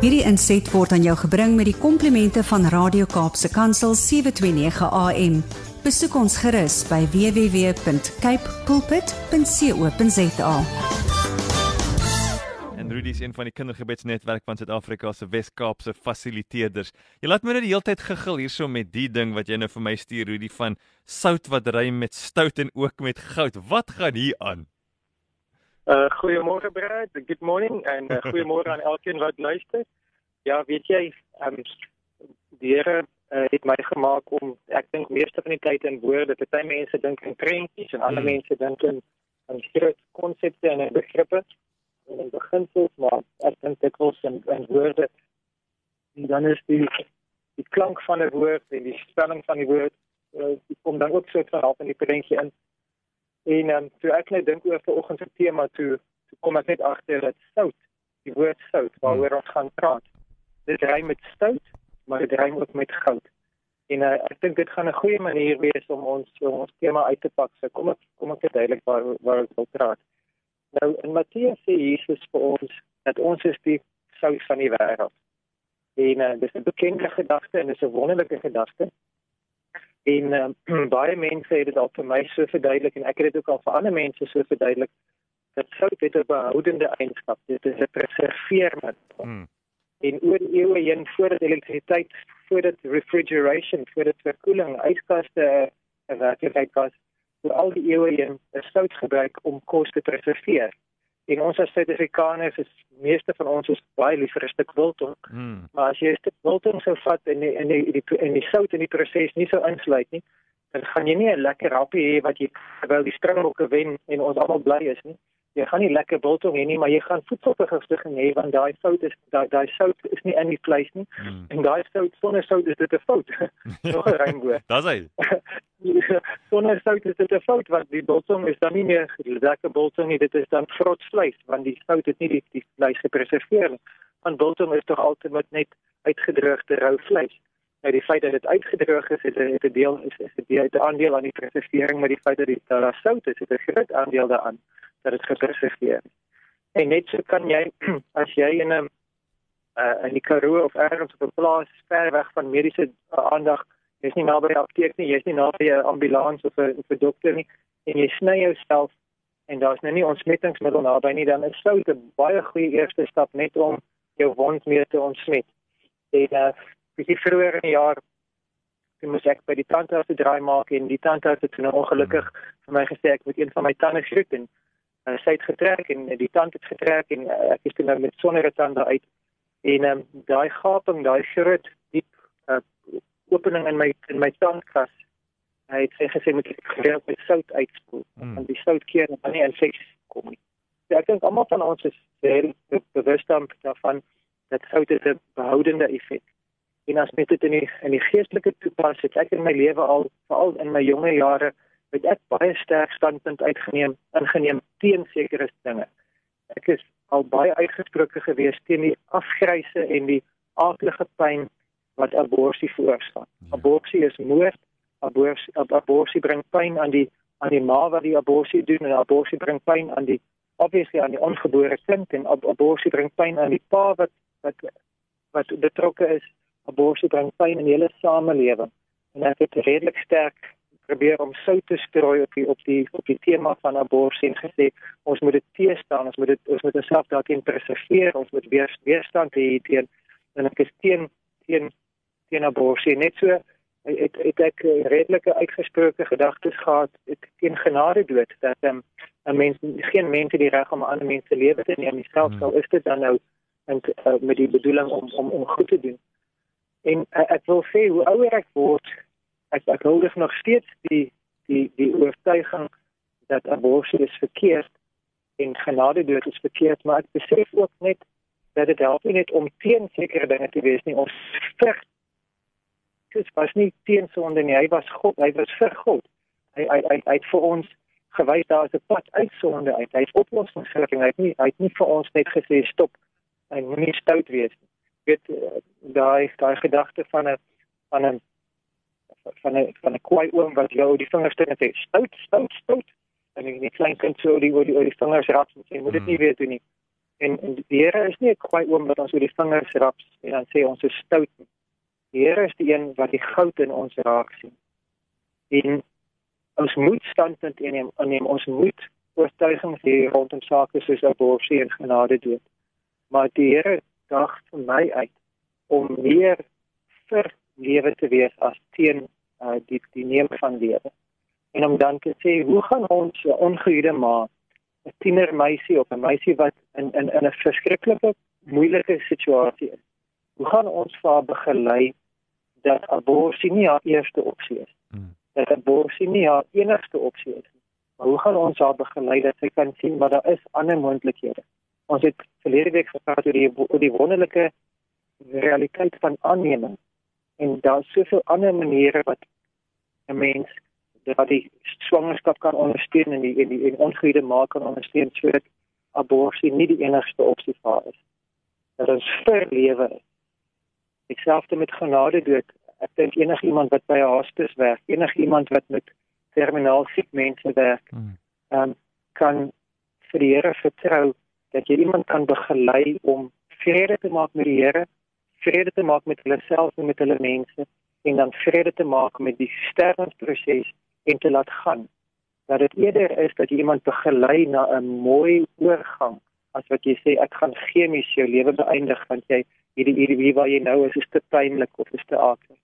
Hierdie inset word aan jou gebring met die komplimente van Radio Kaapse Kansel 729 AM. Besoek ons gerus by www.cape pulpit.co.za. En Rudy is een van die kindergebedsnetwerk van Suid-Afrika se Wes-Kaapse fasiliteerders. Jy laat my net die hele tyd giggel hierso met die ding wat jy nou vir my stuur Rudy van sout wat rym met stout en ook met goud. Wat gaan hier aan? Uh goeiemôre Brad, good morning en uh, goeiemôre aan elkeen wat luister. Ja, weet jy, ehm um, die Here uh, het my gemaak om ek dink meeste van die tyd in woorde, party mense dink in prentjies en ander hmm. mense dink in in groot konsepte en begrippe en in beginsels, maar ek dink dit was in, in woorde. En dan is die die klank van 'n woord en die spelling van die woord, uh, die kom dan ook so van half in die prentjie in. En ehm um, toe ek net dink oor vanoggend se tema toe, toe kom ek net agter dat sout, die woord sout waaroor ons gaan praat. Dit ry met stout, maar dit ry ook met goud. En uh, ek dink dit gaan 'n goeie manier wees om ons om ons tema uit te pak. So kom ek kom ek duidelik waar waar ons wil praat. Nou in Matteus sê Jesus vir ons dat ons is die sout van die wêreld. En uh, dis 'n bekende gedagte en dis 'n wonderlike gedagte. En uh, baie mense het dit al vir my so verduidelik en ek het dit ook al vir ander mense so verduidelik dat sout het 'n behoudende eienskap. Dit is 'n preserveermiddel. Hmm. En oor eeue heen voordat elektrisiteit, voordat refrigeration, voordat verkoeling, yskaste 'n werklikheid was, vir al die eeue heen is sout gebruik om kos te preserveer. En ons as Suid-Afrikaners is meeste van ons is baie lief vir 'n stuk biltong. Hmm. Maar as jy 'n stuk biltong sou vat en in die in die in die sout in die proses nie sou insluit nie, dan gaan jy nie 'n lekker happie hê wat jy terwyl die springbokke wen en ons almal bly is nie jy gaan nie lekker biltong hê nie, maar jy gaan voedselvergiftiging hê want daai sout is daai daai sout is nie in die vleis nie. Hmm. En daai sout sonder sout is dit 'n fout. Nog 'n reënboog. Dis hy. sonder sout is dit 'n fout want die biltong is dan nie meer lekker biltong nie, dit is dan vrot vleis want die sout het nie die, die vleis gepreserveer nie. Want biltong is tog altyd net uitgedroogde rou vleis. Nou die feit dat dit uitgedroog is, het 'n het 'n deel is is 'n deel 'n aandeel aan die preservering, maar die feit dat dit daar sout is, het 'n groot aandeel daaraan dat dit gepreserveer is. En net so kan jy as jy in 'n uh, in die Karoo of ergens op 'n plaas ver weg van mediese uh, aandag, jy's nie naby 'n apteek nie, jy's nie naby 'n ambulans of 'n 'n dokter nie en jy sny jouself en daar's nou nie ontsmettingsmiddel naby nie, dan is sout 'n baie goeie eerste stap net om jou wond meer te ontsmet. En uh, bietjie vroeër in die jaar Ek moes ek by die tandarts te draai maak en die tandarts het nou ongelukkig vir my gesê ek moet een van my tande skroet en uh, sy het getrek en uh, die tand het getrek en uh, ek is toe nou met sonder tande uit. En um, daai gaping daai groot diep uh, opening in my in my tandkas hy het sy gesê moet ek gereeld met sout uitspoel mm. want die sout keer dan nie infeksies kom nie. So ek dink almal van ons is baie bewus daarvan dat sout 'n behoudende effek. En as met dit in die in die geestelike toepas het ek in my lewe al veral in my jonge jare het ek baie sterk standpunt uitgeneem ingeneem teen sekere dinge. Ek is al baie uitgesproke gewees teen die afgryse en die aardige pyn wat abortus veroorsaak. Ja. Abortus is moord. Abortus abortus bring pyn aan die aan die ma wat die abortus doen en abortus bring pyn aan die obviously aan die ongebore kind en abortus bring pyn aan die pa wat wat wat betrokke is. Abortus bring pyn in die hele samelewing. En ek het redelik sterk probeer om sout te strooi op die op die op die tema van abortus en gesê ons moet dit teestaan, ons moet dit ons moet onsself daarin preserveer, ons moet weer weerstand hê teen en ek is teen teen teen abortus net so het het ek redelike uitgesproke gedagtes gehad teen genade dood dat um, 'n mens geen mense die reg om ander mens se lewe te neem selfs hmm. al is dit dan nou en uh, met die bedoeling om om om goed te doen. En uh, ek wil sê hoe ouer ek word, ek ek hou dus nog steeds die die die oortuiging dat abortus verkeerd en genade dood is verkeerd, maar ek besef ook net dat dit help nie net om teen sekere dinge te wees nie, ons vir dit was nie teen sonde nie, hy was God, hy was vir God. Hy hy hy, het vir ons gewys daar is 'n pad uit sonde uit. Hy het oplossings vir hy het nie hy het nie vir ons net gesê stop en moenie stout wees nie. Weet eh, daai daai gedagte van 'n van 'n van 'n van 'n kwai oom wat jou die vingers steek en sê stout stout stout en die klein kind so die oor die oor die vingers raak en sê moet dit nie hmm. weer doen nie En, en die Here is nie 'n kwaai oom wat ons oor die vingers raps en dan sê ons is stout nie. Die Here is die een wat die goud in ons raak sien. En ons moet standpunt inneem, inneem ons moet oortuigings hê rondom sake soos abortus en genade dood. Maar die Here dag vir my uit om meer vir lewe te wees as teen uh, die die neem van lewe. En om dan te sê, hoe gaan ons 'n ongehuwde ma, 'n tiener meisie of 'n meisie wat in in in 'n verskriklike moeilike situasie is. Hoe gaan ons vir haar begelei dat abortus nie haar eerste opsie is? Hmm. Dat abortus nie haar enigste opsie is. Maar hoe gaan ons haar begelei dat sy kan sien maar daar is ander moontlikhede? Ons het verlede week gepraat oor die oor die wonderlike realiteit van aanneming en daar is soveel ander maniere wat 'n mens dat die swangerskap kan ondersteun en die en die ongehuwde ma kan ondersteun sodat abortus nie die enigste opsie vir haar is. Dat ons vir lewe is. Ekselfde met genade dood. Ek dink enigiemand wat by 'n hospis werk, enigiemand wat met terminaal siek mense werk, hmm. ehm um, kan vir die Here vertrou dat jy iemand kan begelei om vrede te maak met die Here vrede te maak met hulle self en met hulle mense en dan vrede te maak met die sterwingsproses en te laat gaan. Dat dit eerder is dat iemand begelei na 'n mooi oorgang as wat jy sê ek gaan chemies jou lewe beëindig want jy hierdie hierdie waar jy nou is is te pynlik of is te aklig.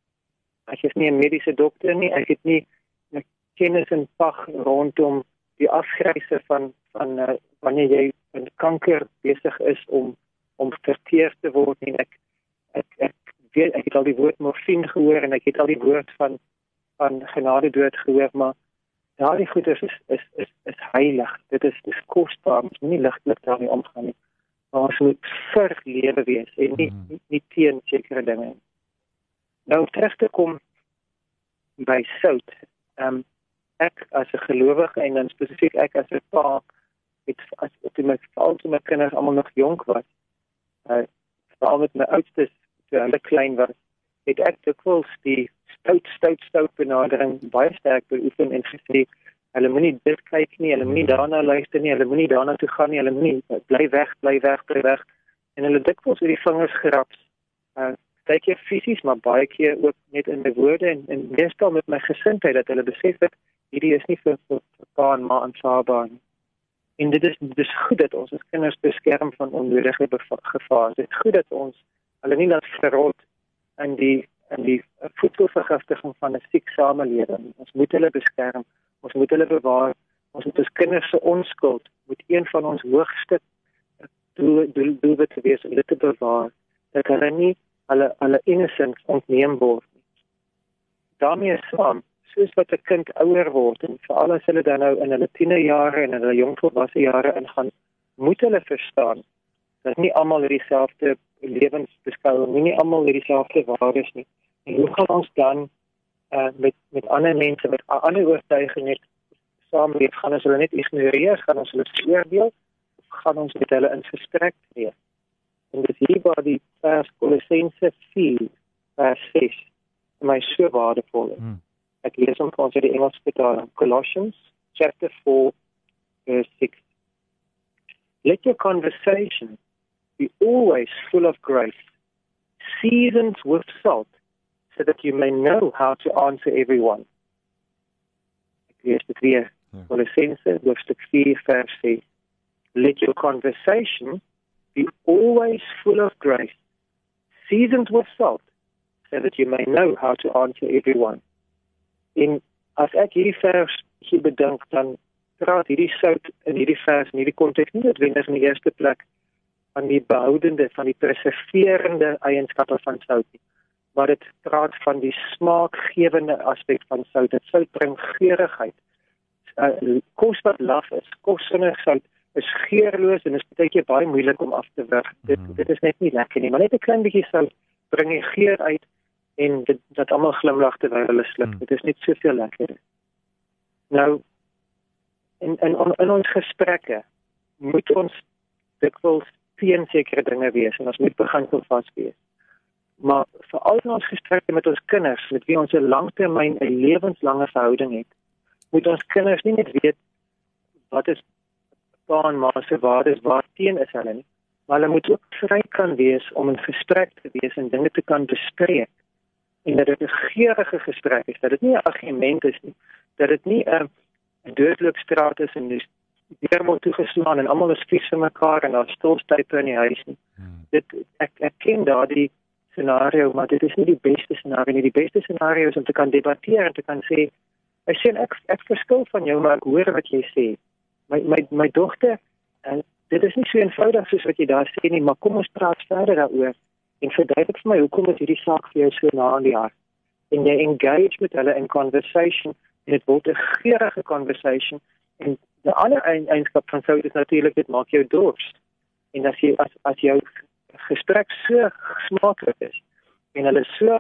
Ek is nie 'n mediese dokter nie, ek het nie kennis en vag rondom die afgryse van van uh, wanneer jy 'n kanker besig is om om verteer te word en ek ek ek weet ek het al die woord morfine gehoor en ek het al die woord van van genade dood gehoor maar daardie goed is is is is heilig. Dit is dis kosbaar ons moet nie ligtelik daarmee omgaan nie. Maar ons moet vir lewe wees en nie mm. nie, nie teen sekere dinge nou terug te kom by sout. Um, ek as 'n gelowige en dan spesifiek ek as 'n pa het as op die my val toe my kinders almal nog jonk was uh, veral met my oudstes toe hulle klein was, het ek dikwels die stout stout stout benadering baie sterk beoefen en gesê hulle moenie dit kyk nie, hulle moenie daarna luister nie, hulle moenie daarna toe gaan nie, hulle moenie bly weg, bly weg, bly weg. En hulle dikwels oor die vingers geraps. Uh baie keer fisies, maar baie keer ook net in my woorde en en meestal met my gesindheid dat hulle besef dat hierdie is nie vir vir pa en ma aanvaarbaar nie. En dit is dis goed dat ons ons kinders beskerm van onnodige gevaar. Dit is goed dat ons hulle nie laat verrot in die in die voedselvergiftiging van 'n siek samelewing. Ons moet hulle beskerm. Ons moet hulle bewaar. Ons moet ons kinders se onskuld moet een van ons hoogste doel doel doel te wees om dit te bewaar. Dat hulle nie hulle hulle innocence ontneem word nie. daarmee saam soos wat 'n kind ouer word en veral as hulle dan nou in hulle tienerjare en in hulle jongvolwasse jare ingaan, moet hulle verstaan dat nie almal dieselfde lewensbeskouing nie, nie almal dieselfde waardes nie. En hoe gaan ons dan uh, met met ander mense met ander oortuigings net saamleef? Gaan ons hulle net ignoreer? Gaan ons hulle veroordeel? Of gaan ons met hulle in gesprek tree? En dis hier waar die vers Kolossense 4 vers 6 my so waardevol is. Hmm. Ek lees hom vir ons uit die Engels vertaling. Colossians chapter 4 verse 6 Let your conversation be always full of grace, seasoned with salt, so that you may know how to answer everyone. Ek lees dit weer. Colossense hoofstuk 4 vers 6. Let your conversation be always full of grace, seasoned with salt, so that you may know how to answer everyone. En as ek hierdie vers hier bedink dan praat hierdie sout in hierdie vers in hierdie konteks nie noodwendig in die eerste plek van die behoudende van die preserverende eienskappe van sout nie. Maar dit praat van die smaakgewende aspek van sout. Dit sout bring geurigheid. Uh, kos wat laf is kos sonder sout is geurloos en is baie keer baie moeilik om af te wig dit mm. dit is net nie lekker nie maar net 'n klein bietjie sout bring die geur uit en dit dat almal glimlag terwyl hulle sluk. Mm. dit is net soveel lekkerder. Nou in in in ons gesprekke moet ons dikwels teen sekere dinge wees en ons moet begin so vas wees. Maar vir al ons gesprekke met ons kinders met wie ons 'n langtermyn 'n lewenslange verhouding het, moet ons kinders nie net weet wat is pa en ma se waardes waar teen is hulle nie, maar hulle moet ook vry kan wees om in gesprek te wees en dinge te kan bespreek. En dat dit 'n geurende gesprek is, dat dit nie 'n argument is nie, dat dit nie 'n doodloopstraat is en dis deur word toegeslaan en almal is vies vir mekaar en daar's stilstype in die huis nie. Hmm. Dit ek ek ken daardie scenario, maar dit is nie die beste scenario nie. Die beste scenario is om te kan debatteer en te kan sê ek sien ek ek verskil van jou maar ek hoor wat jy sê. My my my dogter en dit is nie so eenvoudig soos wat jy daar sê nie, maar kom ons praat verder daaroor. En verduidelik vir my hoekom is hierdie saak vir jou so na aan die hart? En jy engage met hulle in conversation en dit word 'n geurende conversation en die ander een, eenskap van sout is natuurlik dit maak jou dors. En as jy as as jou gesprek so smaaklik is en hulle so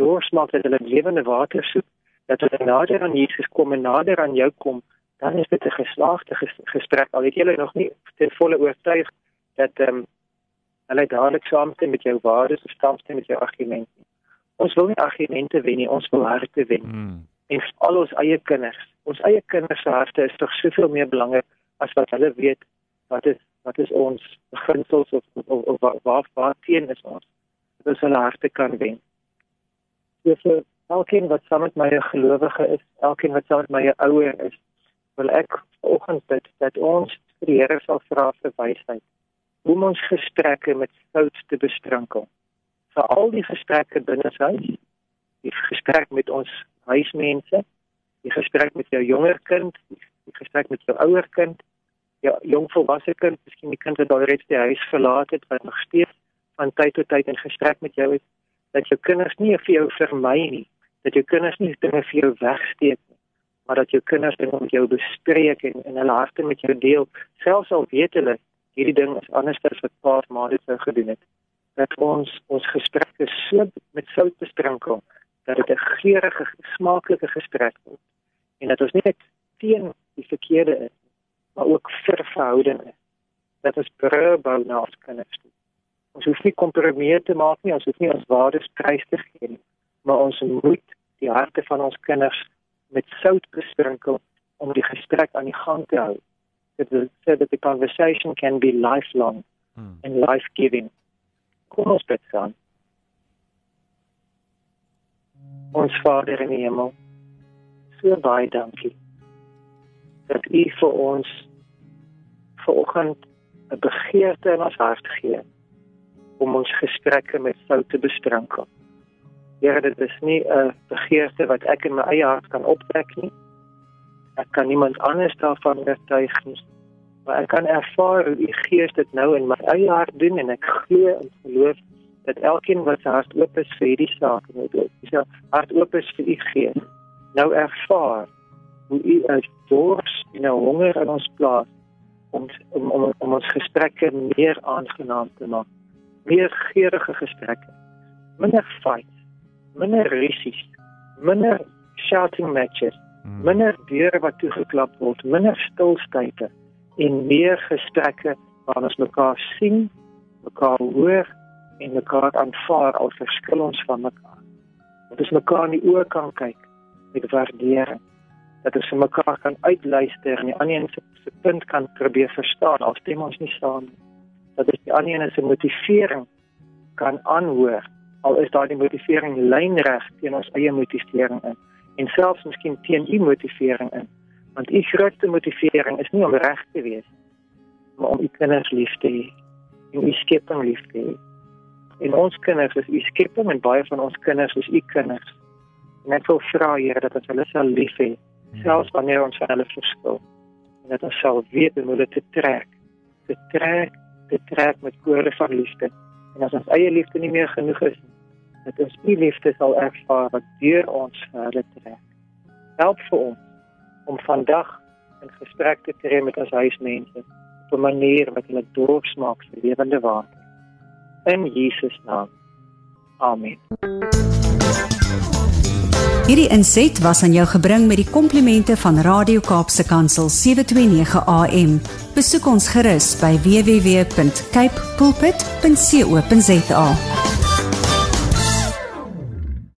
dors maak dat hulle lewende water soek dat hulle nader aan Jesus kom en nader aan jou kom dan is dit 'n geslaagde gesprek al het jy nog nie ten volle oortuig dat ehm um, hulle dadelik saamstem met jou waardes of saamstem met jou argumente. Ons wil nie argumente wen nie, ons wil harte wen. Hmm. Al ons eie kinders, ons eie kinders se harte is tog soveel meer belangrik as wat hulle weet wat is wat is ons beginsels of of, of waar waar waar teen is ons. Dit is hulle harte kan wen. So vir elkeen wat saam met my 'n gelowige is, elkeen wat saam met my 'n ouer is, wil ek vanoggend bid dat ons vir die Here sal vra vir wysheid hoe ons gesprekke met sout te bestrinkel. Vir al die gesprekke binne huis, die gesprek met ons huismense, die gesprek met jou jonger kind, die gesprek met jou ouer kind, jou jong volwasse kind, miskien die kind wat alreeds die huis verlaat het wat nog steeds van tyd tot tyd in gesprek met jou is, dat jou kinders nie vir jou vermy nie, dat jou kinders nie dinge vir jou wegsteek nie maar dat jou kinders dit met jou bespreek en in hulle harte met jou deel, selfs al weet hulle hierdie ding is anders as wat pa of ma dit sou gedoen het. Dat ons ons gesprekke so met sout besprinkel dat dit 'n geurende, smaaklike gesprek word en dat ons nie net teen die verkeerde is, maar ook vir verhouding is. Dat ons brûe bou na ons kinders. Ons hoef nie kompromieë te maak nie, ons hoef nie ons waardes prys te gee nie, maar ons moet die harte van ons kinders met sout besprinkel om die gesprek aan die gang te hou. Dit wil sê dat die conversation can be lifelong hmm. and life-giving. Kom ons bid saam. Ons Vader in die hemel, so baie dankie dat U vir ons vanoggend 'n begeerte in ons hart gee om ons gesprekke met sout te besprinkel. Here, dit is nie 'n begeerte wat ek in my eie hart kan opwek nie. Ek kan niemand anders daarvan oortuig nie. Maar ek kan ervaar hoe die Gees dit nou in my eie hart doen en ek glo en geloof dat elkeen wat sy hart oop is vir hierdie saak en dit is ja hart oop is vir u Gees. Nou ervaar hoe u as dors en 'n honger in ons plaas om om om, om ons gesprekke meer aangenaam te maak. Meer geurende gesprekke. Minder fight minder rusies, minder shouting matches, hmm. minder deure wat toegeklap word, minder stilstype en meer gesprekke waar ons mekaar sien, mekaar hoor en mekaar aanvaar al verskil ons van mekaar. Dat ons mekaar in die oë kan kyk met waardering. Dat ons mekaar kan uitluister en die ander een se punt kan probeer verstaan al stem ons nie saam nie. Dat ons die ander een se motivering kan aanhoor al is daardie motivering lynreg teen ons eie motivering in en selfs miskien teen u motivering in want u grootste motivering is nie om reg te wees maar om u kinders lief te hê en u skepping lief te hê en ons kinders is u skepping en baie van ons kinders is u kinders net wil vra Here dat ons hulle sal lief hê selfs wanneer ons van hulle verskil en dat ons sal weet hoe hulle te trek te trek te trek met koorde van liefde en as ons eie liefde nie meer genoeg is nie dat ons u liefde sal ervaar wat deur ons verder trek. Help vir ons om vandag in gesprek te tree met ons huismense op 'n manier wat hulle dors maak vir lewende water. In Jesus naam. Amen. Hierdie inset was aan jou gebring met die komplimente van Radio Kaapse Kansel 729 AM. Besoek ons gerus by www.cape pulpit.co.za.